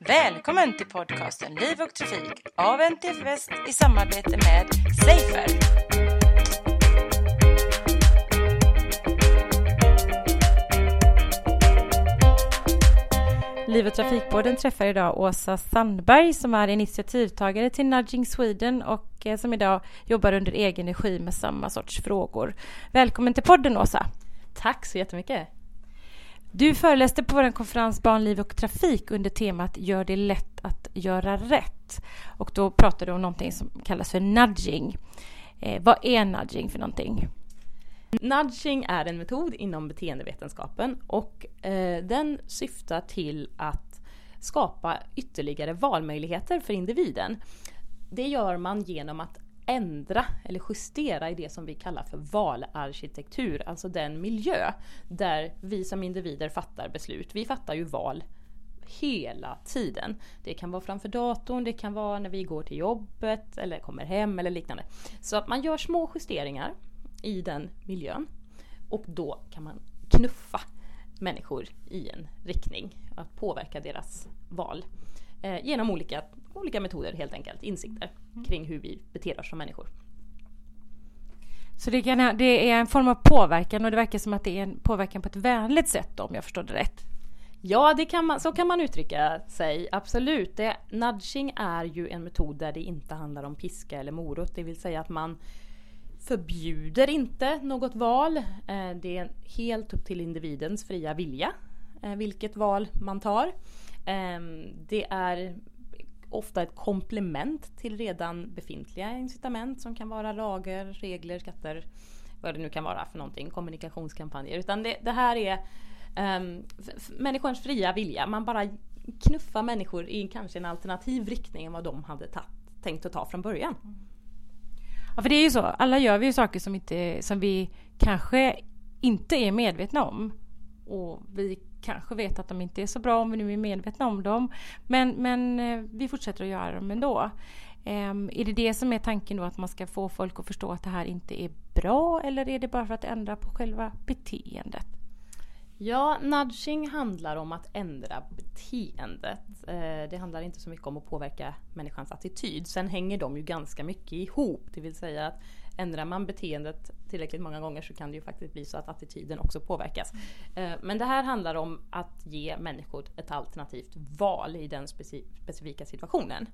Välkommen till podcasten Liv och Trafik av NTF Väst i samarbete med Safer. Liv och Trafikbåden träffar idag Åsa Sandberg som är initiativtagare till Nudging Sweden och eh, som idag jobbar under egen regi med samma sorts frågor. Välkommen till podden Åsa! Tack så jättemycket! Du föreläste på vår konferens Barnliv och trafik under temat Gör det lätt att göra rätt. Och då pratade du om någonting som kallas för nudging. Eh, vad är nudging för någonting? Nudging är en metod inom beteendevetenskapen och eh, den syftar till att skapa ytterligare valmöjligheter för individen. Det gör man genom att ändra eller justera i det som vi kallar för valarkitektur, alltså den miljö där vi som individer fattar beslut. Vi fattar ju val hela tiden. Det kan vara framför datorn, det kan vara när vi går till jobbet eller kommer hem eller liknande. Så att man gör små justeringar i den miljön och då kan man knuffa människor i en riktning, att påverka deras val eh, genom olika, olika metoder helt enkelt, insikter mm. kring hur vi beter oss som människor. Så det, kan, det, är en form av påverkan och det verkar som att det är en påverkan på ett vänligt sätt om jag förstår det rätt? Ja, det kan man, så kan man uttrycka sig. Absolut. Det, nudging är ju en metod där det inte handlar om piska eller morot. Det vill säga att man förbjuder inte något val. Eh, det är helt upp till individens fria vilja eh, vilket val man tar. Ehm, det är ofta ett komplement till redan befintliga incitament som kan vara lagar, regler, skatter, vad det nu kan vara för någonting, kommunikationskampanjer. Utan det, det här är ehm, um, människans fria vilja. Man bara knuffar människor i kanske en alternativ riktning än vad de hade tatt, tänkt att ta från början. Mm. Ja, för det är ju så. Alla gör vi ju saker som, inte, som vi kanske inte är medvetna om. Och vi kanske vet att de inte är så bra om vi nu är medvetna om dem. Men, men eh, vi fortsätter att göra dem ändå. Um, är det det som är tanken då att man ska få folk att förstå att det här inte är bra eller är det bara för att ändra på själva beteendet? Ja, nudging handlar om att ändra beteendet. Eh, det handlar inte så mycket om att påverka människans attityd. Sen hänger de ju ganska mycket ihop. Det vill säga att ändrar man beteendet tillräckligt många gånger så kan det ju faktiskt bli så att attityden också påverkas. Mm. Men det här handlar om att ge människor ett alternativt val i den specifika situationen.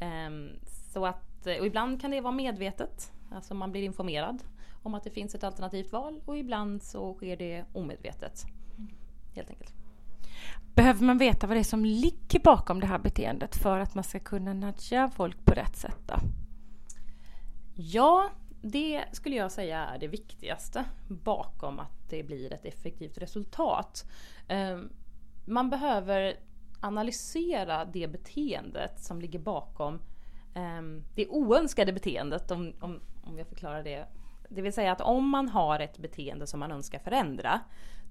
Ehm, så att, och ibland kan det vara medvetet, alltså man blir informerad om att det finns ett alternativt val och ibland så sker det omedvetet. Helt enkelt. Behöver man veta vad det är som ligger bakom det här beteendet för att man ska kunna nudga folk på rätt sätt? Då? Ja, det skulle jag säga är det viktigaste bakom att det blir ett effektivt resultat. Ehm, man behöver analysera det beteendet som ligger bakom ehm, det oönskade beteendet, om, om, om jag förklarar det. Det vill säga att om man har ett beteende som man önskar förändra,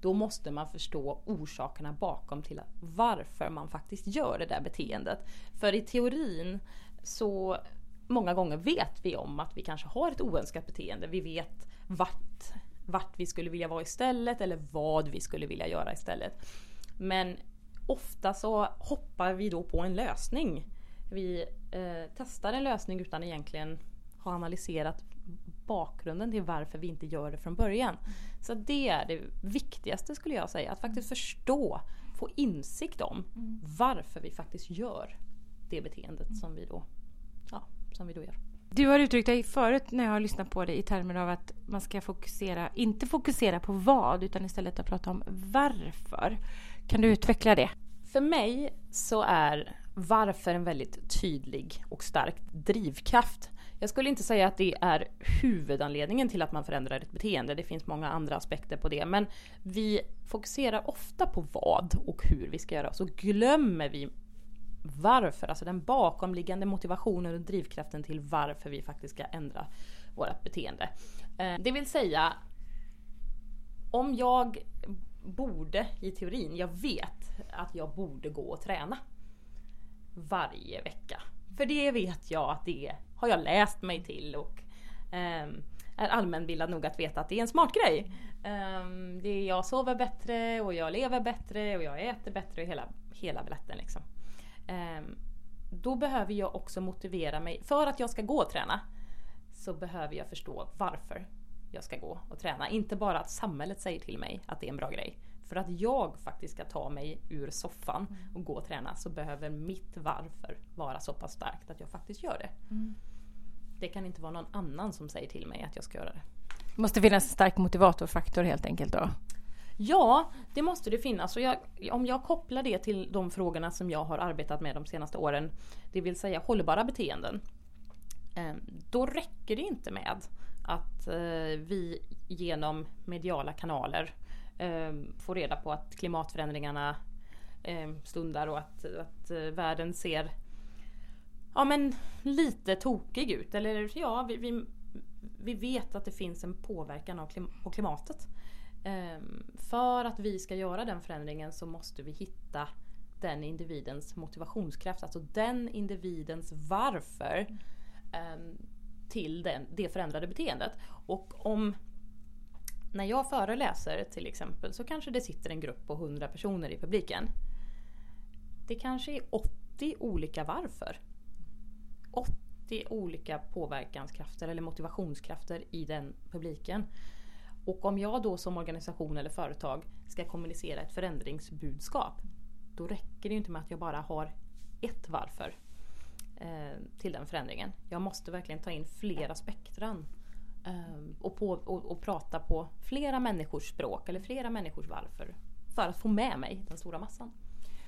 då måste man förstå orsakerna bakom till varför man faktiskt gör det där beteendet. För i teorin så många gånger vet vi om att vi kanske har ett oönskat beteende. Vi vet vart, vart vi skulle vilja vara istället eller vad vi skulle vilja göra istället. Men ofta så hoppar vi då på en lösning. Vi eh, testar en lösning utan egentligen ha analyserat bakgrunden till varför vi inte gör det från början. Så det är det viktigaste skulle jag säga, att faktiskt förstå, få insikt om mm. varför vi faktiskt gör det beteendet som vi då ja, som vi då gör. Du har uttryckt dig förut när jag har lyssnat på dig i termer av att man ska fokusera, inte fokusera på vad utan istället att prata om varför. Kan du utveckla det? För mig så är varför en väldigt tydlig och stark drivkraft. Jag skulle inte säga att det är huvudanledningen till att man förändrar ett beteende. Det finns många andra aspekter på det. Men vi fokuserar ofta på vad och hur vi ska göra. Så glömmer vi varför, alltså den bakomliggande motivationen och drivkraften till varför vi faktiskt ska ändra vårt beteende. Eh, det vill säga, om jag borde i teorin, jag vet att jag borde gå och träna varje vecka. För det vet jag att det har jag läst mig till och um, är allmänbildad nog att veta att det är en smart grej. Um, det jag sover bättre och jag lever bättre och jag äter bättre och hela, hela baletten liksom. Ehm, då behöver jag också motivera mig. För att jag ska gå och träna så behöver jag förstå varför jag ska gå och träna. Inte bara att samhället säger till mig att det är en bra grej. För att jag faktiskt ska ta mig ur soffan Mm. och gå och träna så behöver mitt varför vara så pass starkt att jag faktiskt gör det. Mm. Det kan inte vara någon annan som säger till mig att jag ska göra det. Det måste finnas en stark motivatorfaktor helt enkelt då. Ja, det måste det finnas. Och jag, om jag kopplar det till de frågorna som jag har arbetat med de senaste åren, det vill säga hållbara beteenden. Eh, då räcker det inte med att eh, vi genom mediala kanaler eh, får reda på att klimatförändringarna stundar och att, att världen ser ja, men lite tokig ut. Eller ja, vi, vi, vi vet att det finns en påverkan av klim- på klimatet. Ehm, för att vi ska göra den förändringen så måste vi hitta den individens motivationskraft, alltså den individens varför ehm, till den, det förändrade beteendet. Och om när jag föreläser till exempel så kanske det sitter en grupp på 100 personer i publiken. Det kanske är 80 olika varför. 80 olika påverkanskrafter eller motivationskrafter i den publiken. Och om jag då som organisation eller företag ska kommunicera ett förändringsbudskap. Då räcker det ju inte med att jag bara har ett varför eh, till den förändringen. Jag måste verkligen ta in flera spektran. Eh, och, på, och, och prata på flera människors språk eller flera människors varför. För att få med mig den stora massan.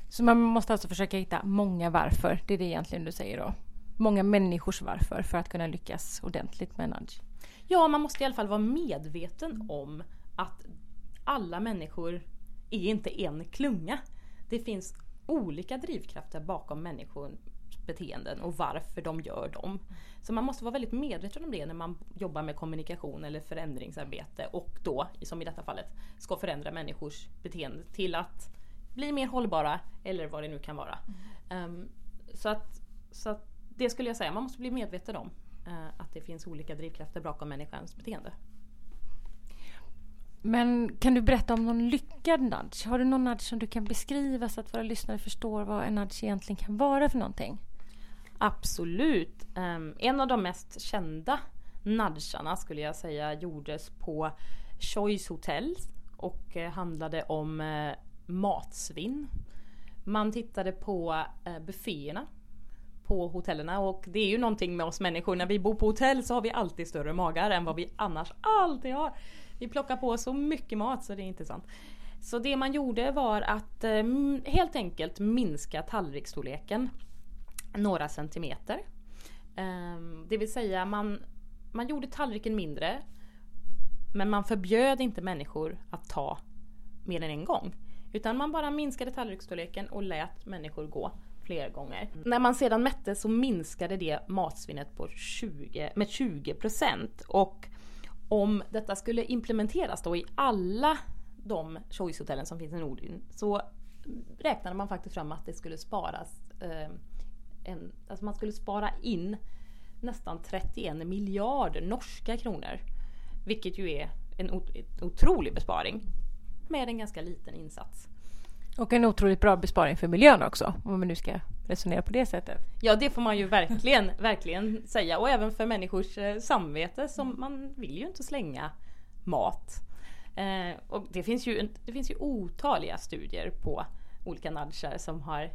Så man måste alltså försöka hitta många varför. Det är det egentligen du säger då. Många människors varför för att kunna lyckas ordentligt med nudge. Ja, man måste i alla fall vara medveten om att alla människor är inte en klunga. Det finns olika drivkrafter bakom människors beteenden och varför de gör dem. Så man måste vara väldigt medveten om det när man jobbar med kommunikation eller förändringsarbete och då, som i detta fallet, ska förändra människors beteende till att bli mer hållbara eller vad det nu kan vara. Um, så, att, så att det skulle jag säga, man måste bli medveten om att det finns olika drivkrafter bakom människans beteende. Men kan du berätta om någon lyckad nudge? Har du någon nudge som du kan beskriva så att våra lyssnare förstår vad en nudge egentligen kan vara för någonting? Absolut. Um, en av de mest kända nudgarna skulle jag säga gjordes på Choice Hotels och eh, handlade om eh, matsvinn. Man tittade på eh, bufféerna på hotellerna och det är ju någonting med oss människor. När vi bor på hotell så har vi alltid större magar än vad vi annars alltid har. Vi plockar på så mycket mat så det är inte sant. Så det man gjorde var att eh, helt enkelt minska tallriksstorleken några centimeter. Ehm, det vill säga man, man gjorde tallriken mindre men man förbjöd inte människor att ta mer än en gång. Utan man bara minskade tallriksstorleken och lät människor gå fler gånger. När man sedan mätte så minskade det matsvinnet på 20, med 20% och om detta skulle implementeras då i alla de choicehotellen som finns i Norden så räknade man faktiskt fram att det skulle sparas eh, en, alltså man skulle spara in nästan 31 miljarder norska kronor. Vilket ju är en otrolig besparing med en ganska liten insats. Och en otroligt bra besparing för miljön också, om man nu ska resonera på det sättet. Ja, det får man ju verkligen, verkligen säga. Och även för människors eh, samvete, som man vill ju inte slänga mat. Eh, och det finns, ju, det finns ju otaliga studier på olika nudgar som har,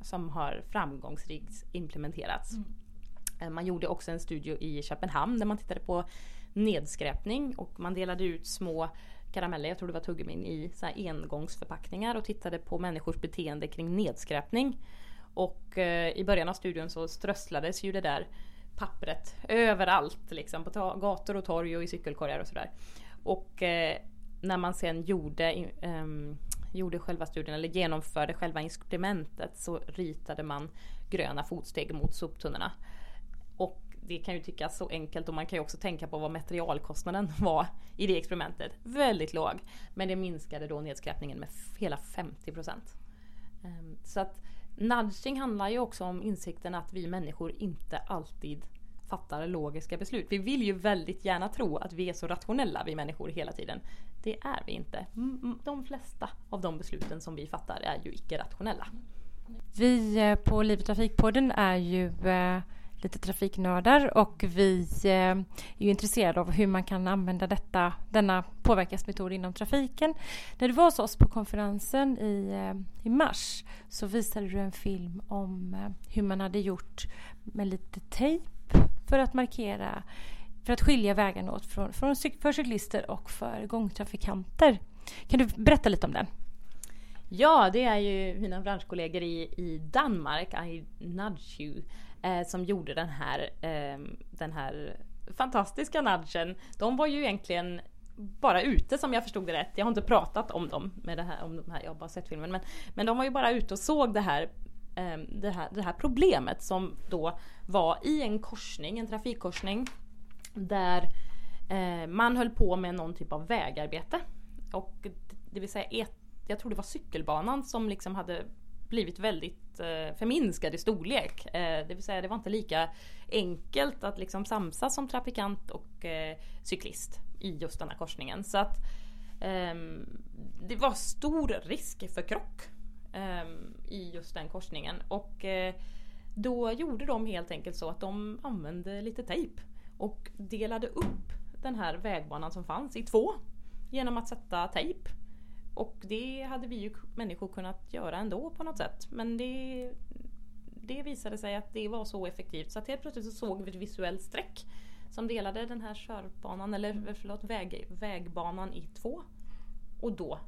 som har framgångsrikt implementerats. Mm. Man gjorde också en studie i Köpenhamn där man tittade på nedskräpning och man delade ut små karameller, jag tror det var tuggummin, i så här engångsförpackningar och tittade på människors beteende kring nedskräpning. Och eh, i början av studien så strösslades ju det där pappret överallt, liksom på gator och torg och i cykelkorgar och sådär. Och eh, när man sen gjorde, eh, gjorde själva studien, eller genomförde själva experimentet, så ritade man gröna fotsteg mot soptunnorna. Och det kan ju tyckas så enkelt och man kan ju också tänka på vad materialkostnaden var i det experimentet. Väldigt låg. Men det minskade då nedskräpningen med hela 50 procent. Ehm, så att nudging handlar ju också om insikten att vi människor inte alltid fattar logiska beslut. Vi vill ju väldigt gärna tro att vi är så rationella vi människor hela tiden. Det är vi inte. De flesta av de besluten som vi fattar är ju icke-rationella. Vi eh, på Liv och Trafikpodden är ju eh, lite trafiknördar och vi eh, är ju intresserade av hur man kan använda detta, denna påverkansmetod inom trafiken. När du var hos oss på konferensen i, eh, i mars så visade du en film om eh, hur man hade gjort med lite tejp för att markera för att skilja vägarna åt från, från, för cyklister och för gångtrafikanter. Kan du berätta lite om den? Ja, det är ju mina branschkollegor i, i Danmark, I Nudge You, eh, som gjorde den här, eh, den här fantastiska nudgen. De var ju egentligen bara ute som jag förstod det rätt. Jag har inte pratat om dem med det här, om de här jag har bara sett filmen. Men, men de var ju bara ute och såg det här, eh, det här, det här problemet som då var i en korsning, en trafikkorsning. Där eh, man höll på med någon typ av vägarbete. Och det vill säga ett jag tror det var cykelbanan som liksom hade blivit väldigt eh, förminskad i storlek. Eh, det vill säga det var inte lika enkelt att liksom samsas som trafikant och eh, cyklist i just den här korsningen. Så att ehm, det var stor risk för krock ehm, i just den korsningen. Och eh, då gjorde de helt enkelt så att de använde lite tejp och delade upp den här vägbanan som fanns i två genom att sätta tejp och det hade vi ju människor kunnat göra ändå på något sätt. Men det, det visade sig att det var så effektivt så att helt plötsligt så såg vi ett visuellt streck som delade den här körbanan, eller förlåt, väg, vägbanan i två. Och då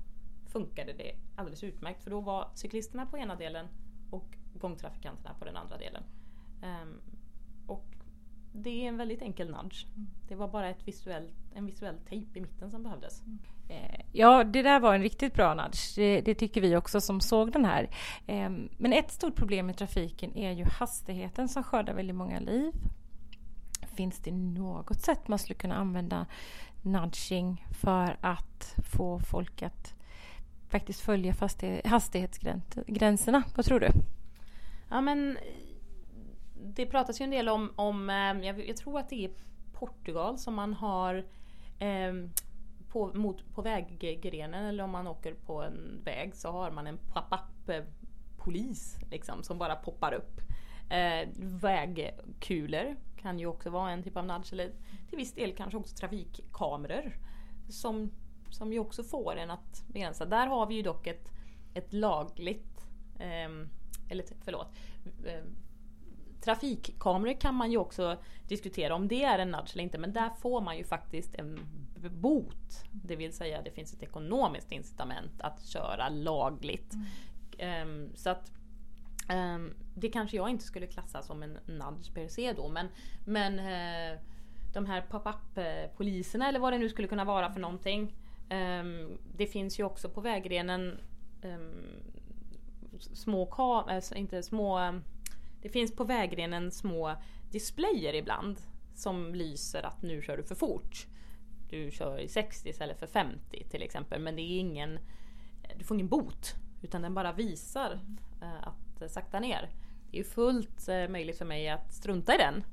funkade det alldeles utmärkt för då var cyklisterna på ena delen och gångtrafikanterna på den andra delen. Um, och det är en väldigt enkel nudge. Mm. Det var bara ett visuell, en visuell tejp i mitten som behövdes. Mm. Eh, ja, det där var en riktigt bra nudge. Det, det tycker vi också som såg den här. Ehm, men ett stort problem i trafiken är ju hastigheten som skördar väldigt många liv. Finns det något sätt man skulle kunna använda nudging för att få folk att faktiskt följa hastighetsgränserna? Vad tror du? Ja, men det pratas ju en del om, om ehm, jag, jag, tror att det är Portugal som man har eh, på, mot, på väggrenen eller om man åker på en väg så har man en pop-up eh, polis liksom, som bara poppar upp. Eh, vägkulor kan ju också vara en typ av nudge eller till viss del kanske också trafikkameror som, som ju också får en att begränsa. Där har vi ju dock ett, ett lagligt eh, eller förlåt, eh, Trafikkameror kan man ju också diskutera om det är en nudge eller inte men där får man ju faktiskt en bot. Det vill säga det finns ett ekonomiskt incitament att köra lagligt. Mm. Um, så att um, Det kanske jag inte skulle klassa som en nudge per se då men, men uh, de här pop-up poliserna eller vad det nu skulle kunna vara för någonting. Um, det finns ju också på vägrenen små alltså inte små det finns på vägrenen små displayer ibland som lyser att nu kör du för fort. Du kör i 60 istället för 50 till exempel men det är ingen Du får ingen bot utan den bara visar eh, att sakta ner. Det är fullt eh, möjligt för mig att strunta i den.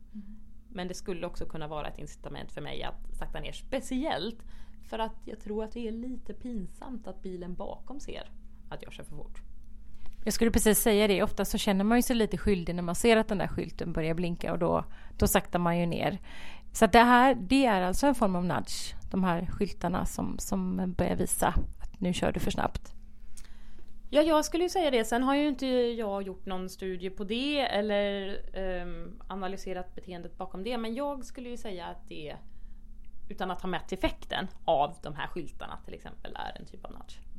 Men det skulle också kunna vara ett incitament för mig att sakta ner speciellt för att jag tror att det är lite pinsamt att bilen bakom ser att jag kör för fort. Jag skulle precis säga det, ofta så känner man ju sig lite skyldig när man ser att den där skylten börjar blinka och då, då saktar man ju ner. Så det här, det är alltså en form av nudge, de här skyltarna som, som börjar visa att nu kör du för snabbt. Ja, jag skulle ju säga det. Sen har ju inte jag gjort någon studie på det eller um, analyserat beteendet bakom det. Men jag skulle ju säga att det, utan att ha mätt effekten av de här skyltarna till exempel, är en typ av nudge.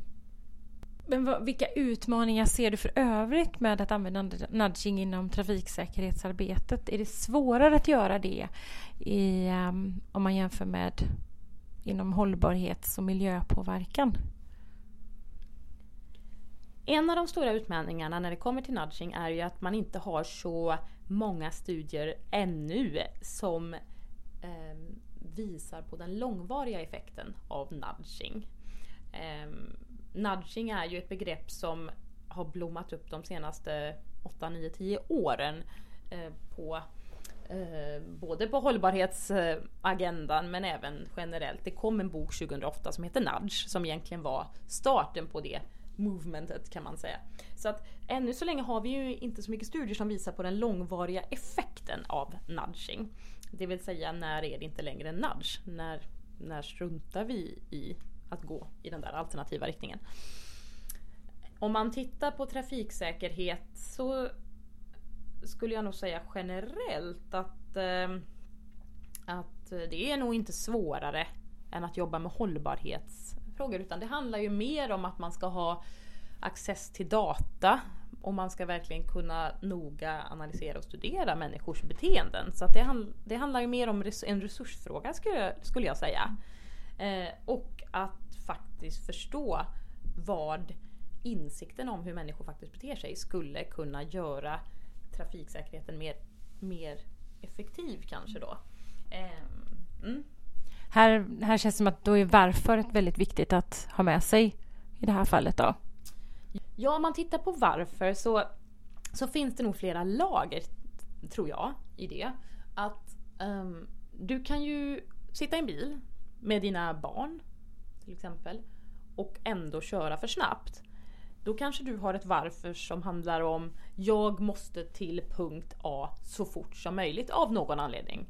Men vad, vilka utmaningar ser du för övrigt med att använda nudging inom trafiksäkerhetsarbetet? Är det svårare att göra det i, um, om man jämför med inom hållbarhets och miljöpåverkan? En av de stora utmaningarna när det kommer till nudging är ju att man inte har så många studier ännu som eh, visar på den långvariga effekten av nudging. Eh, nudging är ju ett begrepp som har blommat upp de senaste 8, 9, 10 åren eh, på eh, både på hållbarhetsagendan men även generellt. Det kom en bok 2008 som heter Nudge som egentligen var starten på det movementet kan man säga. Så att ännu så länge har vi ju inte så mycket studier som visar på den långvariga effekten av nudging. Det vill säga när är det inte längre nudge? När, när struntar vi i att gå i den där alternativa riktningen? Om man tittar på trafiksäkerhet så skulle jag nog säga generellt att, eh, att det är nog inte svårare än att jobba med hållbarhetsfrågor utan det handlar ju mer om att man ska ha access till data och man ska verkligen kunna noga analysera och studera människors beteenden. Så det, hand, det, handlar ju mer om res, en resursfråga skulle, skulle jag säga. Eh, och att faktiskt förstå vad insikten om hur människor faktiskt beter sig skulle kunna göra trafiksäkerheten mer, mer effektiv kanske då. Eh, mm. Här, här känns det som att då är varför ett väldigt viktigt att ha med sig i det här fallet då. Ja, om man tittar på varför så, så finns det nog flera lager, tror jag, i det. Att um, du kan ju sitta i en bil med dina barn till exempel och ändå köra för snabbt. Då kanske du har ett varför som handlar om jag måste till punkt A så fort som möjligt av någon anledning.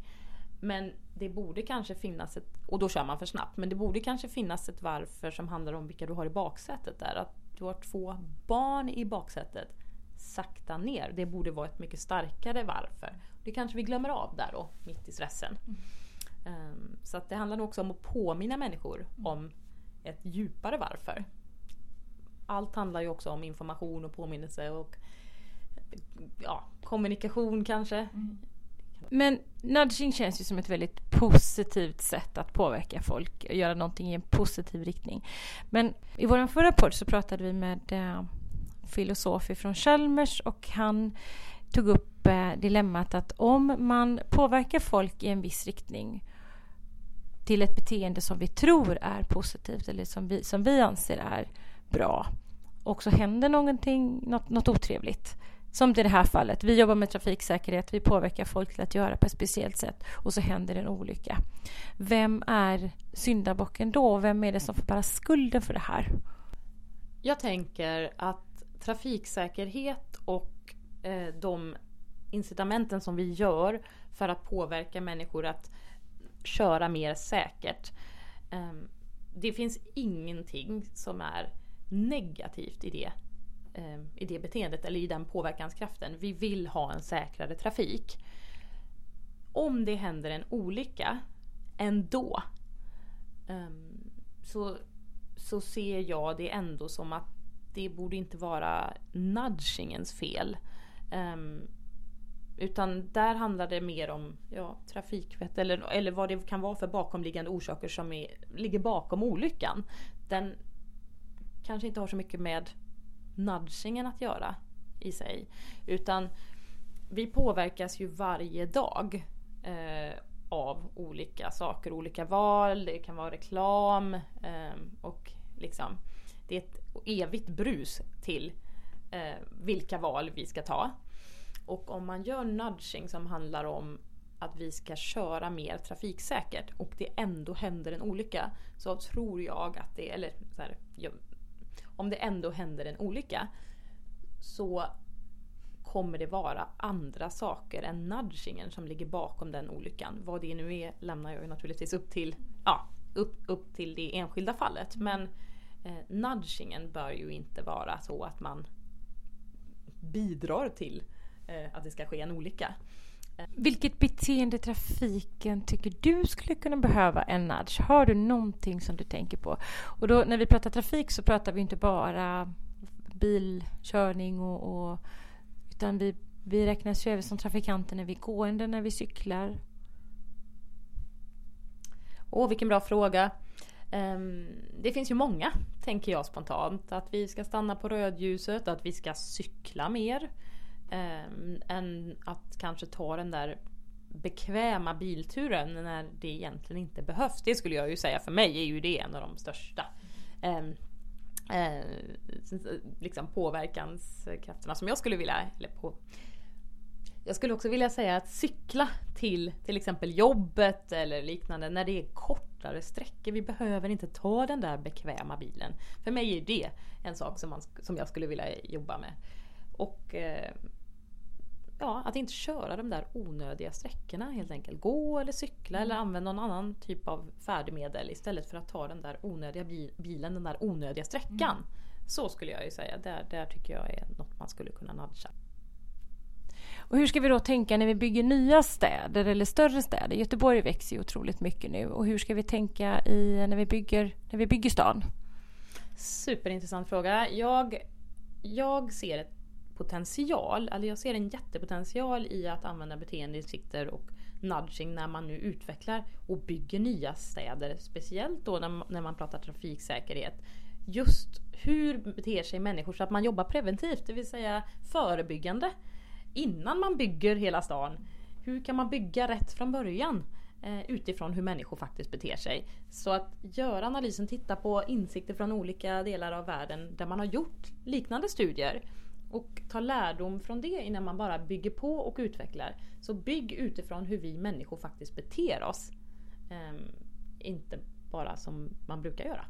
Men det borde kanske finnas ett, och då kör man för snabbt, men det borde kanske finnas ett varför som handlar om vilka du har i baksätet där. Att du har två barn i baksätet. Sakta ner. Det borde vara ett mycket starkare varför. Det kanske vi glömmer av där då, mitt i stressen. Mm. Um, så att det handlar nog också om att påminna människor om ett djupare varför. Allt handlar ju också om information och påminnelse och ja, kommunikation kanske. Mm. Men nudging känns ju som ett väldigt positivt sätt att påverka folk och göra någonting i en positiv riktning. Men i vår förra podd så pratade vi med eh, filosof från Chalmers och han tog upp eh, dilemmat att om man påverkar folk i en viss riktning till ett beteende som vi tror är positivt eller som vi, som vi anser är bra och så händer någonting, något, något otrevligt som i det här fallet, vi jobbar med trafiksäkerhet, vi påverkar folk till att göra på ett speciellt sätt och så händer en olycka. Vem är syndabocken då? Vem är det som får bära skulden för det här? Jag tänker att trafiksäkerhet och eh, de incitamenten som vi gör för att påverka människor att köra mer säkert. Ehm, det finns ingenting som är negativt i det ehm, i det beteendet eller i den påverkanskraften. Vi vill ha en säkrare trafik. Om det händer en olycka ändå ehm, så, så ser jag det ändå som att det borde inte vara nudgingens fel. Utan där handlar det mer om ja, trafikvett eller, eller vad det kan vara för bakomliggande orsaker som är, ligger bakom olyckan. Den kanske inte har så mycket med nudgingen att göra i sig. Utan vi påverkas ju varje dag eh, av olika saker, olika val, det kan vara reklam eh, och liksom det är ett evigt brus till eh, vilka val vi ska ta. Och om man gör nudging som handlar om att vi ska köra mer trafiksäkert och det ändå händer en olycka så tror jag att det, eller så här, jag om det ändå händer en olycka så kommer det vara andra saker än nudgingen som ligger bakom den olyckan. Vad det nu är lämnar jag ju naturligtvis upp till, ja, upp, upp till det enskilda fallet. Men eh, nudgingen bör ju inte vara så att man bidrar till att det ska ske en olycka. Vilket beteende i trafiken tycker du skulle kunna behöva en nudge? Har du någonting som du tänker på? Och då när vi pratar trafik så pratar vi inte bara bilkörning och, och utan vi, vi räknas ju även som trafikanter när vi är gående, när vi cyklar. Åh, vilken bra fråga. Um, det finns ju många, tänker jag spontant. Att vi ska stanna på rödljuset, att vi ska cykla mer. Eh, än att kanske ta den där bekväma bilturen när det egentligen inte behövs. Det skulle jag ju säga för mig är ju det en av de största eh, eh, liksom påverkanskrafterna som jag skulle vilja, eller på, Jag skulle också vilja säga att cykla till till exempel jobbet eller liknande när det är kortare sträckor. Vi behöver inte ta den där bekväma bilen. För mig är det en sak som, man, som jag skulle vilja jobba med. Och eh, ja, att inte köra de där onödiga sträckorna helt enkelt. Gå eller cykla eller använda någon annan typ av färdmedel istället för att ta den där onödiga bilen, den där onödiga sträckan. Mm. Så skulle jag ju säga. Där, där tycker jag är något man skulle kunna nudga. Och hur ska vi då tänka när vi bygger nya städer eller större städer? Göteborg växer ju otroligt mycket nu och hur ska vi tänka i, när, vi bygger, när vi bygger stan? Superintressant fråga. Jag, jag ser ett potential, eller jag ser en jättepotential i att använda beteendeinsikter och nudging när man nu utvecklar och bygger nya städer. Speciellt då när, man pratar trafiksäkerhet. Just hur beter sig människor så att man jobbar preventivt, det vill säga förebyggande. Innan man bygger hela stan. Hur kan man bygga rätt från början? Eh, utifrån hur människor faktiskt beter sig. Så att göra analysen, titta på insikter från olika delar av världen där man har gjort liknande studier och ta lärdom från det innan man bara bygger på och utvecklar. Så bygg utifrån hur vi människor faktiskt beter oss. Um, inte bara som man brukar göra.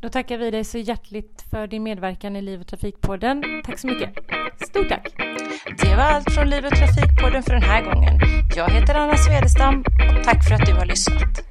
Då tackar vi dig så hjärtligt för din medverkan i Liv och Trafikpodden. Tack så mycket. Stort tack. Det var allt från Liv och Trafikpodden för den här gången. Jag heter Anna Svedestam och tack för att du har lyssnat.